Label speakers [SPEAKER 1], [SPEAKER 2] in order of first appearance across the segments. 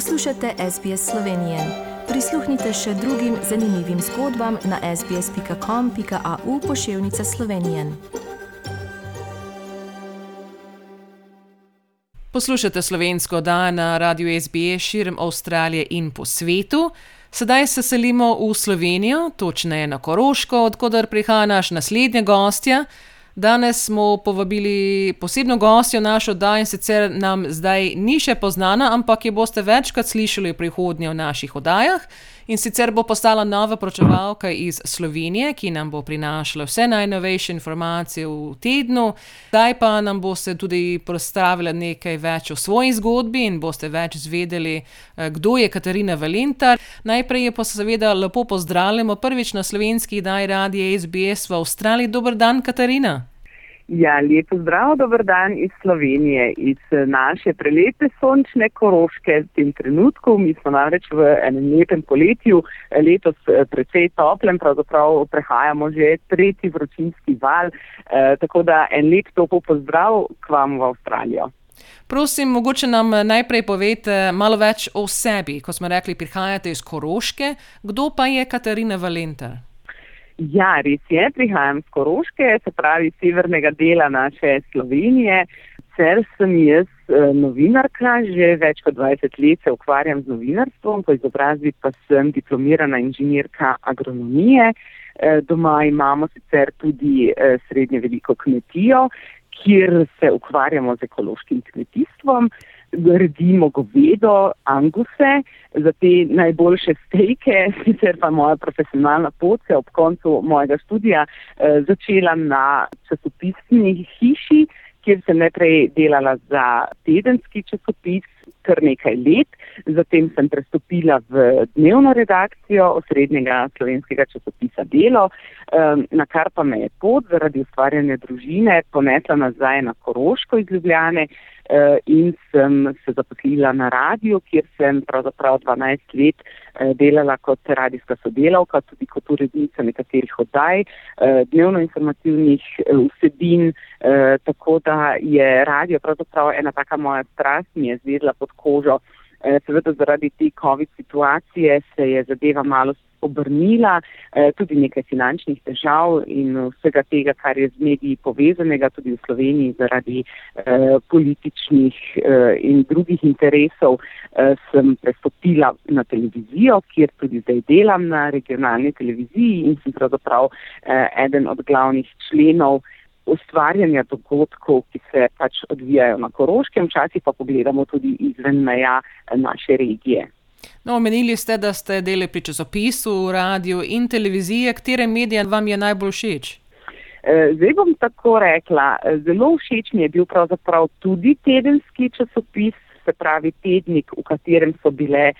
[SPEAKER 1] Poslušate SBS Slovenije. Prisluhnite še drugim zanimivim zgodbam na sbsp.com.au pošiljka Slovenije.
[SPEAKER 2] Poslušate slovensko oddajo na radiju SBS širom Avstralije in po svetu. Sedaj se selimo v Slovenijo, točneje na Koroško, odkudar prihaja naš naslednji gostja. Danes smo povabili posebno gostjo našo oddajo in sicer nam zdaj ni še poznana, ampak jo boste večkrat slišali v prihodnje v naših oddajah. In sicer bo postala nova pročevalka iz Slovenije, ki nam bo prinašala vse najnovejše informacije v tednu. Zdaj pa nam boste tudi predstavila nekaj več o svoji zgodbi in boste več zvedeli, kdo je Katarina Valentar. Najprej je pa seveda lepo pozdravljamo prvič na slovenski daj radije SBS v Avstraliji. Dober dan, Katarina.
[SPEAKER 3] Ja, lepo zdrav, dober dan iz Slovenije, iz naše prelepe sončne koroške v tem trenutku. Mi smo namreč v enem lepem poletju, letos precej toplem, pravzaprav prehajamo že tretji vročinski val, eh, tako da en lep topo pozdrav k vam v Avstralijo.
[SPEAKER 2] Prosim, mogoče nam najprej povete malo več o sebi. Ko smo rekli, prihajate iz Koroške, kdo pa je Katarina Valentar?
[SPEAKER 3] Ja, res je, prihajam z Koroške, se pravi severnega dela naše Slovenije. Cer sem jaz novinarka, že več kot 20 let se ukvarjam z novinarstvom, po izobrazbi pa sem diplomirana inženirka agronomije. Doma imamo sicer tudi srednje veliko kmetijo, kjer se ukvarjamo z ekološkim kmetijstvom redimo govedo, anguse, za te najboljše stejke, sicer pa moja profesionalna pot se ob koncu mojega študija eh, začela na časopisni hiši, kjer sem najprej delala za tedenski časopis kar nekaj let, zatem sem prestopila v dnevno redakcijo osrednjega slovenskega časopisa Delo, eh, na kar pa me je pot zaradi ustvarjanja družine ponesla nazaj na Koroško iz Ljubljane, in sem se zaposlila na radiju, kjer sem pravzaprav 12 let delala kot radijska sodelavka, tudi kot urednica nekaterih oddaj, dnevno informativnih vsebin, tako da je radio pravzaprav ena taka moja strast, mi je zvedla pod kožo. Seveda zaradi te COVID situacije se je zadeva malo obrnila, tudi nekaj finančnih težav in vsega tega, kar je z mediji povezanega tudi v Sloveniji zaradi političnih in drugih interesov, sem prestopila na televizijo, kjer tudi zdaj delam na regionalni televiziji in sem pravzaprav eden od glavnih členov ustvarjanja dogodkov, ki se pač odvijajo na Koroškem, včasih pa pogledamo tudi izven meja naše regije.
[SPEAKER 2] No, omenili ste, da ste delali pri časopisu, radiu in televiziji, katere medije vam je najbolj všeč?
[SPEAKER 3] Zdaj bom tako rekla, zelo všeč mi je bil pravzaprav tudi tedenski časopis, se pravi tednik, v katerem so bile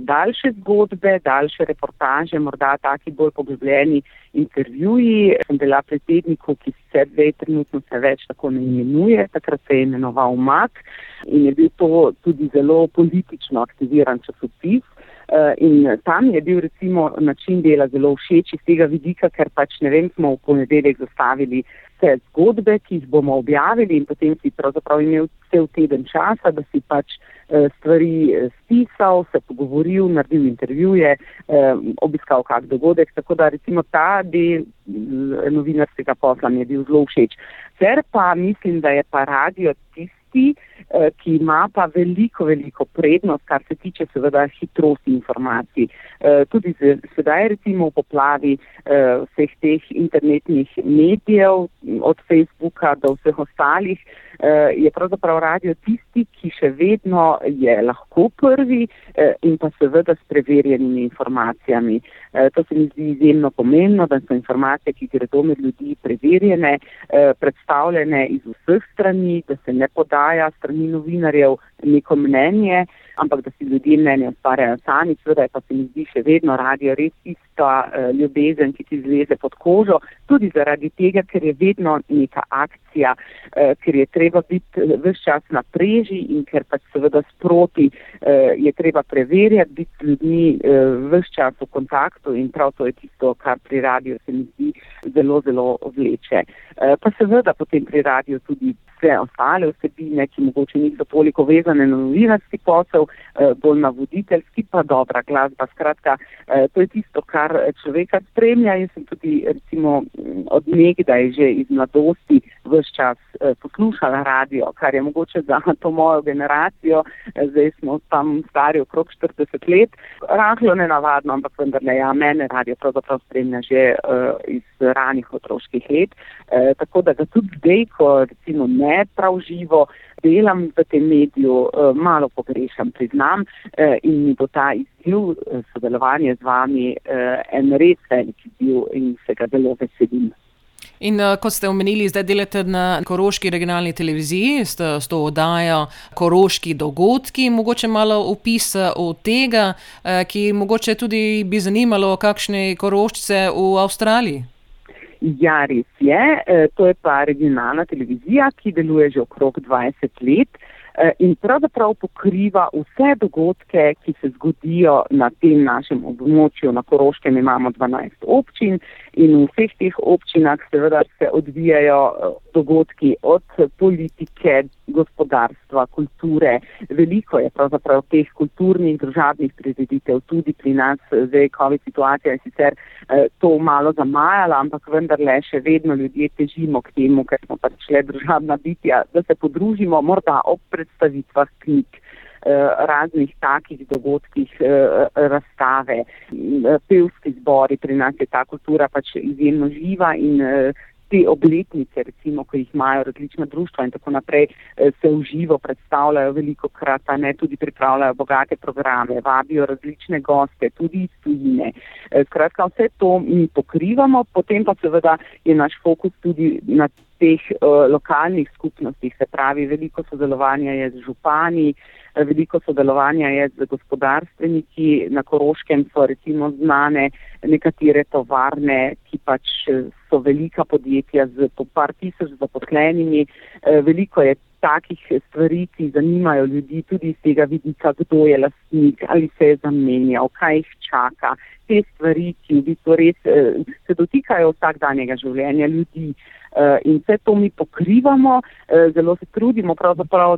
[SPEAKER 3] daljše zgodbe, daljše reportaže, morda taki bolj poglobljeni intervjuji. Sem bila pri tedniku, ki sicer zdaj trenutno se več tako ne imenuje, takrat se je imenoval Mak in je bil to tudi zelo politično aktiviran časopis. In tam je bil recimo način dela zelo všeč iz tega vidika, ker pač ne vem, smo v ponedeljek zastavili vse zgodbe, ki jih bomo objavili in potem si pravzaprav imel cel teden časa, da si pač stvari spisal, se pogovoril, naredil intervjuje, obiskal kak dogodek, tako da recimo ta del novinarskega posla mi je bil zelo všeč. Ker pa mislim, da je pa radio tisti, ki ima pa veliko, veliko prednost, kar se tiče seveda hitrosti informacij. Tudi sedaj recimo v poplavi vseh teh internetnih medijev, od Facebooka do vseh ostalih, je pravzaprav radio tisti, ki še vedno je lahko prvi in pa seveda s preverjenimi informacijami. To se mi zdi izjemno pomembno, da so informacije, ki gredo med ljudi, preverjene, predstavljene iz vseh strani, da se ne podaja strani novinarjev neko mnenje, ampak da si ljudje mnenje ustvarjajo sami, seveda pa se mi zdi še vedno radio res tista ljubezen, ki ti zleze pod kožo, tudi zaradi tega, ker je vedno neka akcija, ker je treba biti ves čas na preži in ker pač seveda sproti je treba preverjati, biti z ljudmi ves čas v kontaktu in prav to je tisto, kar pri radiu se mi zdi zelo, zelo vleče. Pa seveda potem pri radiu tudi vse ostale vsebine, ki mogoče niso toliko vezane na novinarski posel, eh, bolj na voditeljski, pa dobra glasba. Skratka, eh, to je tisto, kar človeka spremlja in sem tudi recimo od nekdaj že iz mladosti vse čas eh, poslušala radio, kar je mogoče za to mojo generacijo, zdaj smo tam stari okrog 40 let, rahlo nenavadno, ampak vendar ne, ja, mene radio pravzaprav spremlja že iz ranih otroških let, tako da ga tudi zdaj, ko recimo ne prav živo delam v tem mediju, eh, malo pogrešam, priznam, eh, in mi bo ta izziv eh, sodelovanja z vami en res velik izziv in se ga zelo veselim.
[SPEAKER 2] In uh, kot ste omenili, zdaj delate na Koroški regionalni televiziji, s, s to oddajo Koroški dogodki. Mogoče malo opisa o tega, uh, ki mogoče tudi bi zanimalo, kakšne koroščice v Avstraliji.
[SPEAKER 3] Ja, res je. E, to je pa regionalna televizija, ki deluje že okrog 20 let e, in pravzaprav pokriva vse dogodke, ki se zgodijo na tem našem območju. Na Koroškem imamo 12 občin in v vseh teh občinah seveda se odvijajo e, dogodki od politike, gospodarstva, kulture. Veliko je pravzaprav teh kulturnih, državnih prireditev tudi pri nas. Zdaj, COVID situacija je sicer eh, to malo zamajala, ampak vendarle še vedno ljudje težimo k temu, ker smo pač le državna bitja, da se podružimo morda ob predstavitvah knjig. Eh, raznih takih dogodkih, eh, razstave, pevski zbori, pri nas je ta kultura pač izjemno živa in te obletnice, recimo, ko jih imajo različna društva in tako naprej, eh, se v živo predstavljajo veliko krat, a ne tudi pripravljajo bogate programe, vabijo različne goste, tudi iz tujine. Eh, skratka, vse to mi pokrivamo, potem pa seveda je naš fokus tudi na teh uh, lokalnih skupnostih, se pravi, veliko sodelovanja je z župani, veliko sodelovanja je z gospodarstveniki, na Koroškem so recimo znane nekatere tovarne, ki pač so velika podjetja z po par tisoč zaposlenimi. Eh, veliko je takih stvari, ki zanimajo ljudi tudi iz tega vidika, kdo je lastnik, ali se je zamenjal, kaj jih čaka. Te stvari, ki v bistvu res eh, se dotikajo vsakdanjega življenja ljudi. Eh, in vse to mi pokrivamo, eh, zelo se trudimo,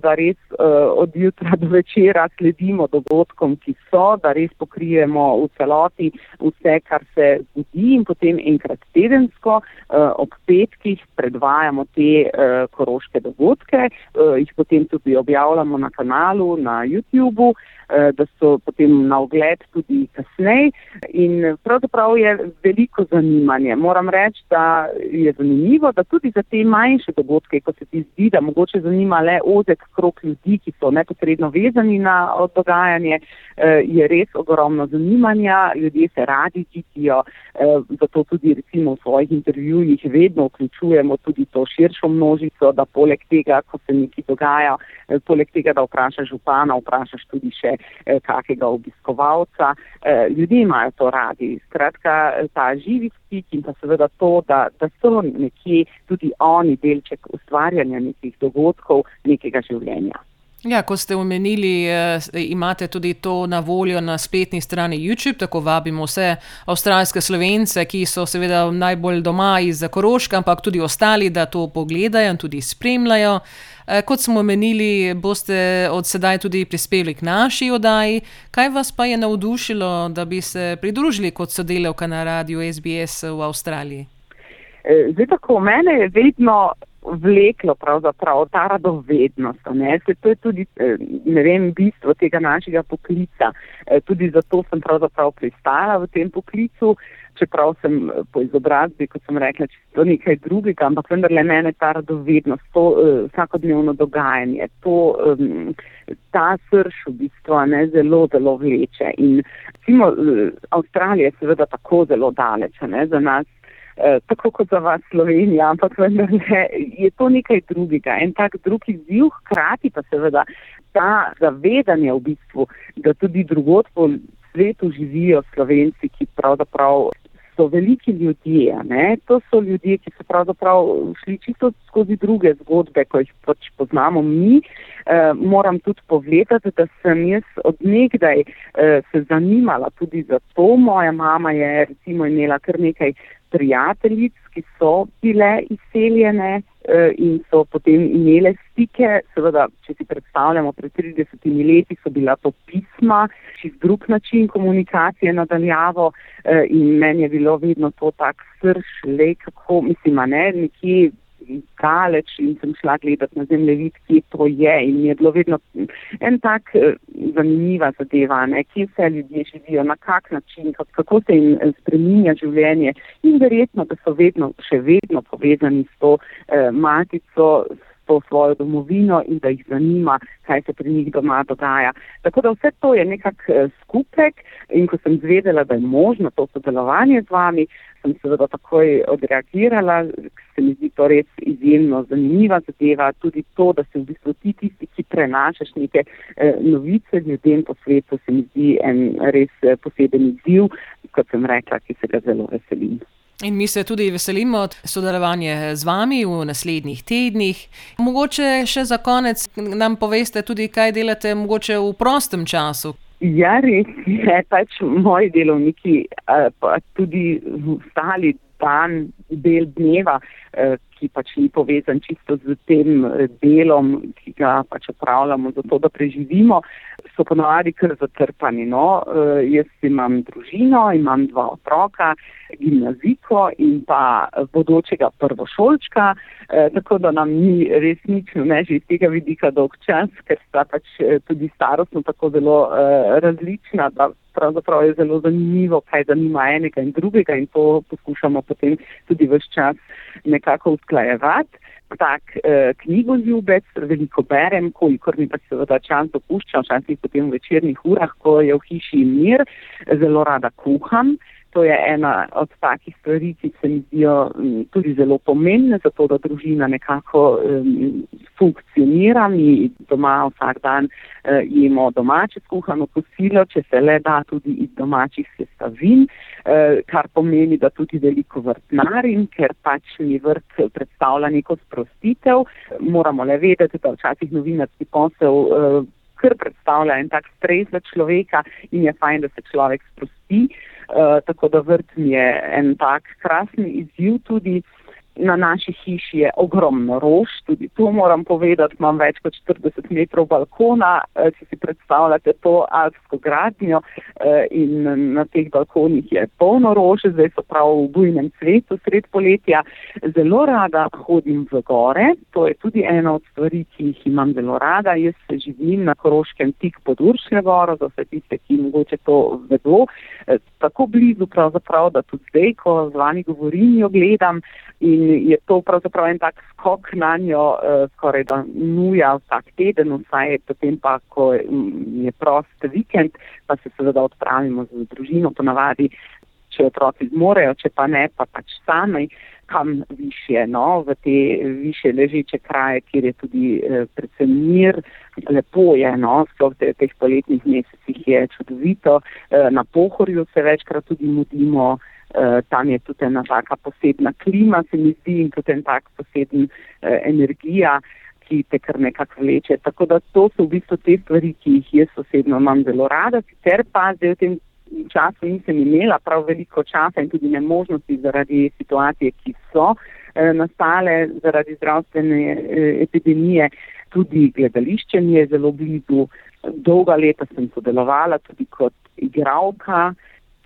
[SPEAKER 3] da res eh, od jutra do večera sledimo dogodkom, ki so, da res pokrijemo v celoti vse, kar se zgodi in potem enkrat tedensko ob petkih predvajamo te koroške dogodke, jih potem tudi objavljamo na kanalu, na YouTubu. Da so potem na ogled tudi kasneje. In pravzaprav je veliko zanimanje. Moram reči, da je zanimivo, da tudi za te manjše dogodke, ko se ti zdi, da mogoče zanima le ozek krok ljudi, ki so neposredno vezani na dogajanje, eh, je res ogromno zanimanja, ljudje se radi čitijo, eh, zato tudi recimo v svojih intervjujih vedno vključujemo tudi to širšo množico, da poleg tega, ko se nekaj dogaja, poleg tega, da vprašaš župana, vprašaš tudi še eh, kakega obiskovalca. Eh, ljudje imajo to radi. Skratka, ta živi stik in pa seveda to, da, da so nekje tudi oni delček ustvarjanja nekih dogodkov, nekega življenja.
[SPEAKER 2] Ja, ko ste omenili, eh, imate tudi to na voljo na spletni strani YouTube, tako vabimo vse avstralske slovence, ki so seveda najbolj doma iz Koroška, ampak tudi ostali, da to pogledajo in tudi spremljajo. Eh, kot smo omenili, boste od sedaj tudi prispeli k naši oddaji. Kaj vas pa je navdušilo, da bi se pridružili kot sodelavka na radiju SBS v Avstraliji?
[SPEAKER 3] Eh, zdaj, tako mene je vedno vleklo pravzaprav ta radovednost. To je tudi eh, vem, bistvo tega našega poklica. Eh, tudi zato sem pravzaprav pristala v tem poklicu, čeprav sem po izobrazbi, kot sem rekla, čisto nekaj drugega, ampak vendarle mene ta radovednost, to vsakodnevno dogajanje, to, ta srš v bistvu ne, zelo, zelo vleče. In recimo, Avstralija je seveda tako zelo daleč ne, za nas. Eh, tako kot za vas Slovenija, ampak vendarle je to nekaj drugega. En tak drugi izziv, hkrati pa seveda ta zavedanje v bistvu, da tudi drugot po svetu živijo Slovenci, ki pravzaprav so veliki ljudje. Ne? To so ljudje, ki so pravzaprav šli čisto skozi druge zgodbe, ko jih pač poznamo mi. E, moram tudi povedati, da sem jaz odnegdaj e, se zanimala tudi za to. Moja mama je recimo imela kar nekaj prijateljic, ki so bile izseljene eh, in so potem imele stike. Seveda, če si predstavljamo, pred 30 leti so bila to pisma, čist drug način komunikacije nadaljavo eh, in meni je bilo vedno to tak srž, le kako, mislim, ne, nekje daleč in sem šla gledati na zemljevid, kje to je in mi je bilo vedno en tak uh, zanimiva zadeva, ne, kje vse ljudje živijo, na kak način, kako se jim eh, spreminja življenje in verjetno, da so vedno, še vedno povezani s to uh, matico, to svojo domovino in da jih zanima, kaj se pri njih doma dogaja. Tako da vse to je nekak skupek in ko sem zvedela, da je možno to sodelovanje z vami, sem seveda takoj odreagirala, to res izjemno zanimiva zadeva, tudi to, da se v bistvu ti tisti, ki prenašaš neke eh, novice ljudem po svetu, se mi zdi en res eh, poseben izziv, kot sem rekla, ki se ga zelo veselim.
[SPEAKER 2] In mi se tudi veselimo sodelovanja z vami v naslednjih tednih. Mogoče še za konec nam poveste tudi, kaj delate mogoče v prostem času.
[SPEAKER 3] Ja, res je, pač moji delovniki, pa tudi ostali dan, del dneva, ki pač ni povezan čisto z tem eh, delom, ki ga pač opravljamo za to, da preživimo, so ponovadi kar zatrpani. No? E, jaz imam družino, imam dva otroka, gimnaziko in pa bodočega prvošolčka, e, tako da nam ni res nič ne že iz tega vidika dolg čas, ker sta pač tudi starostno tako zelo različna, da pravzaprav je zelo zanimivo, kaj zanima enega in drugega in to poskušamo potem tudi vse čas nekako usklajiti usklajevati. Tak eh, knjigoljubec, veliko berem, kolikor mi pa seveda čas dopušča, včasih potem v večernih urah, ko je v hiši mir, zelo rada kuham. To je ena od takih stvari, ki se mi zdijo tudi zelo pomembne, zato da družina nekako um, funkcionira. Mi doma vsak dan uh, jemo domače skuhano kosilo, če se le da tudi iz domačih sestavin, uh, kar pomeni, da tudi veliko vrtnarim, ker pač mi vrt predstavlja neko sprostitev. Moramo le vedeti, da včasih novinarski posel. Uh, Ker predstavlja en tak stres za človeka, in je fajn, da se človek sprosti. Uh, Eh, tako da vrt mi je en tak krasen izziv tudi. Na naši hiši je ogromno rož, tudi tu moram povedati, imam več kot 40 metrov balkona, eh, če si predstavljate to alpsko gradnjo eh, in na teh balkonih je polno rož, zdaj so prav v bujnem cvetu sred poletja. Zelo rada hodim v gore, to je tudi ena od stvari, ki jih imam zelo rada. Jaz se živim na Koroškem tik pod Uršle goro, za vse tiste, ki mogoče to vedo, eh, tako blizu pravzaprav, da tudi zdaj, ko z vami govorim, jo gledam in je to pravzaprav en tak skok na njo, uh, skoraj da nuja vsak teden, vsaj potem pa, ko je prost vikend, pa se seveda odpravimo z družino, ponavadi, če otroci zmorejo, če pa ne, pa pač sami kam više, no, v te više ležeče kraje, kjer je tudi eh, predvsem mir, lepo je, no, sploh v teh poletnih mesecih je čudovito, eh, na pohorju se večkrat tudi mudimo, Eh, tam je tudi ena taka posebna klima, se mi zdi, in tudi en tak poseben uh, energija, ki te kar nekako vleče. Tako da to so v bistvu te stvari, ki jih jaz osebno imam zelo rada, sicer pa zdaj v tem času nisem imela prav veliko časa in tudi nemožnosti zaradi situacije, ki so uh, nastale zaradi zdravstvene uh, epidemije. Tudi gledališče mi je zelo blizu. Dolga leta sem sodelovala tudi kot igralka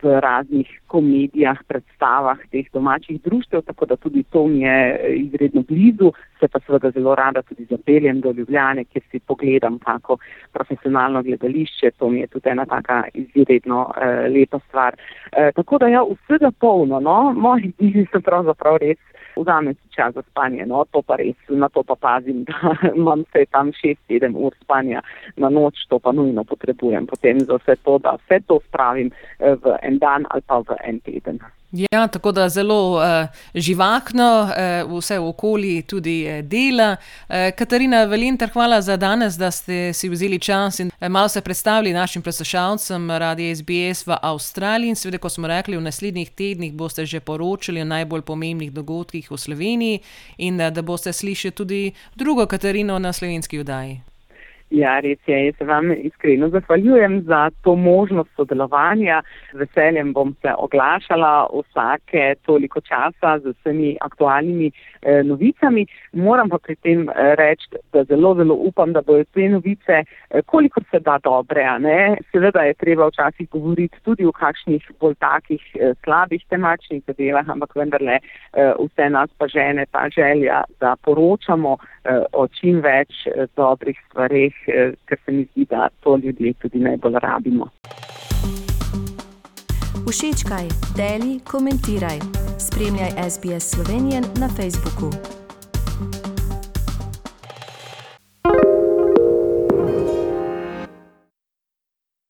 [SPEAKER 3] v raznih komedijah, predstavah teh domačih društev, tako da tudi to mi je izredno blizu. Se pa seveda zelo rada tudi zapeljem do Ljubljane, kjer si pogledam kako profesionalno gledališče. To mi je tudi ena taka izredno eh, lepa stvar. Eh, tako da ja, vsega polno, no, moji dnevi so pravzaprav res vzame si čas za spanje, no to pa res, na to pa pazim, da imam vse tam 6-7 ur spanja na noč, to pa nujno potrebujem potem za vse to, da vse to spravim eh, v en dan ali pa v en teden.
[SPEAKER 2] Ja, tako da zelo uh, živahno uh, vse v okolju tudi uh, dela. Uh, Katarina Velinter, hvala za danes, da ste si vzeli čas in uh, malo se predstavili našim preslušalcem radi SBS v Avstraliji. In seveda, ko smo rekli, v naslednjih tednih boste že poročali o najbolj pomembnih dogodkih v Sloveniji in uh, da boste slišali tudi drugo Katarino na slovenski vdaji.
[SPEAKER 3] Ja, res je. Jaz se vam iskreno zahvaljujem za to možnost sodelovanja. Z veseljem bom se oglašala vsake toliko časa z vsemi aktualnimi eh, novicami. Moram pa pri tem eh, reči, da zelo, zelo upam, da bodo te novice, eh, kolikor se da dobre. Seveda je treba včasih govoriti tudi o kakšnih bolj takih eh, slabih temačnih zadevah, ampak vendarle eh, vse nas pa žene ta želja, da poročamo eh, o čim več eh, dobrih stvarih. Eh, ker se mi zdi, da to ljudje tudi najbolj rabimo.
[SPEAKER 1] Všečkaj, deli, komentiraj. Spremljaj SBS Slovenijo na Facebooku.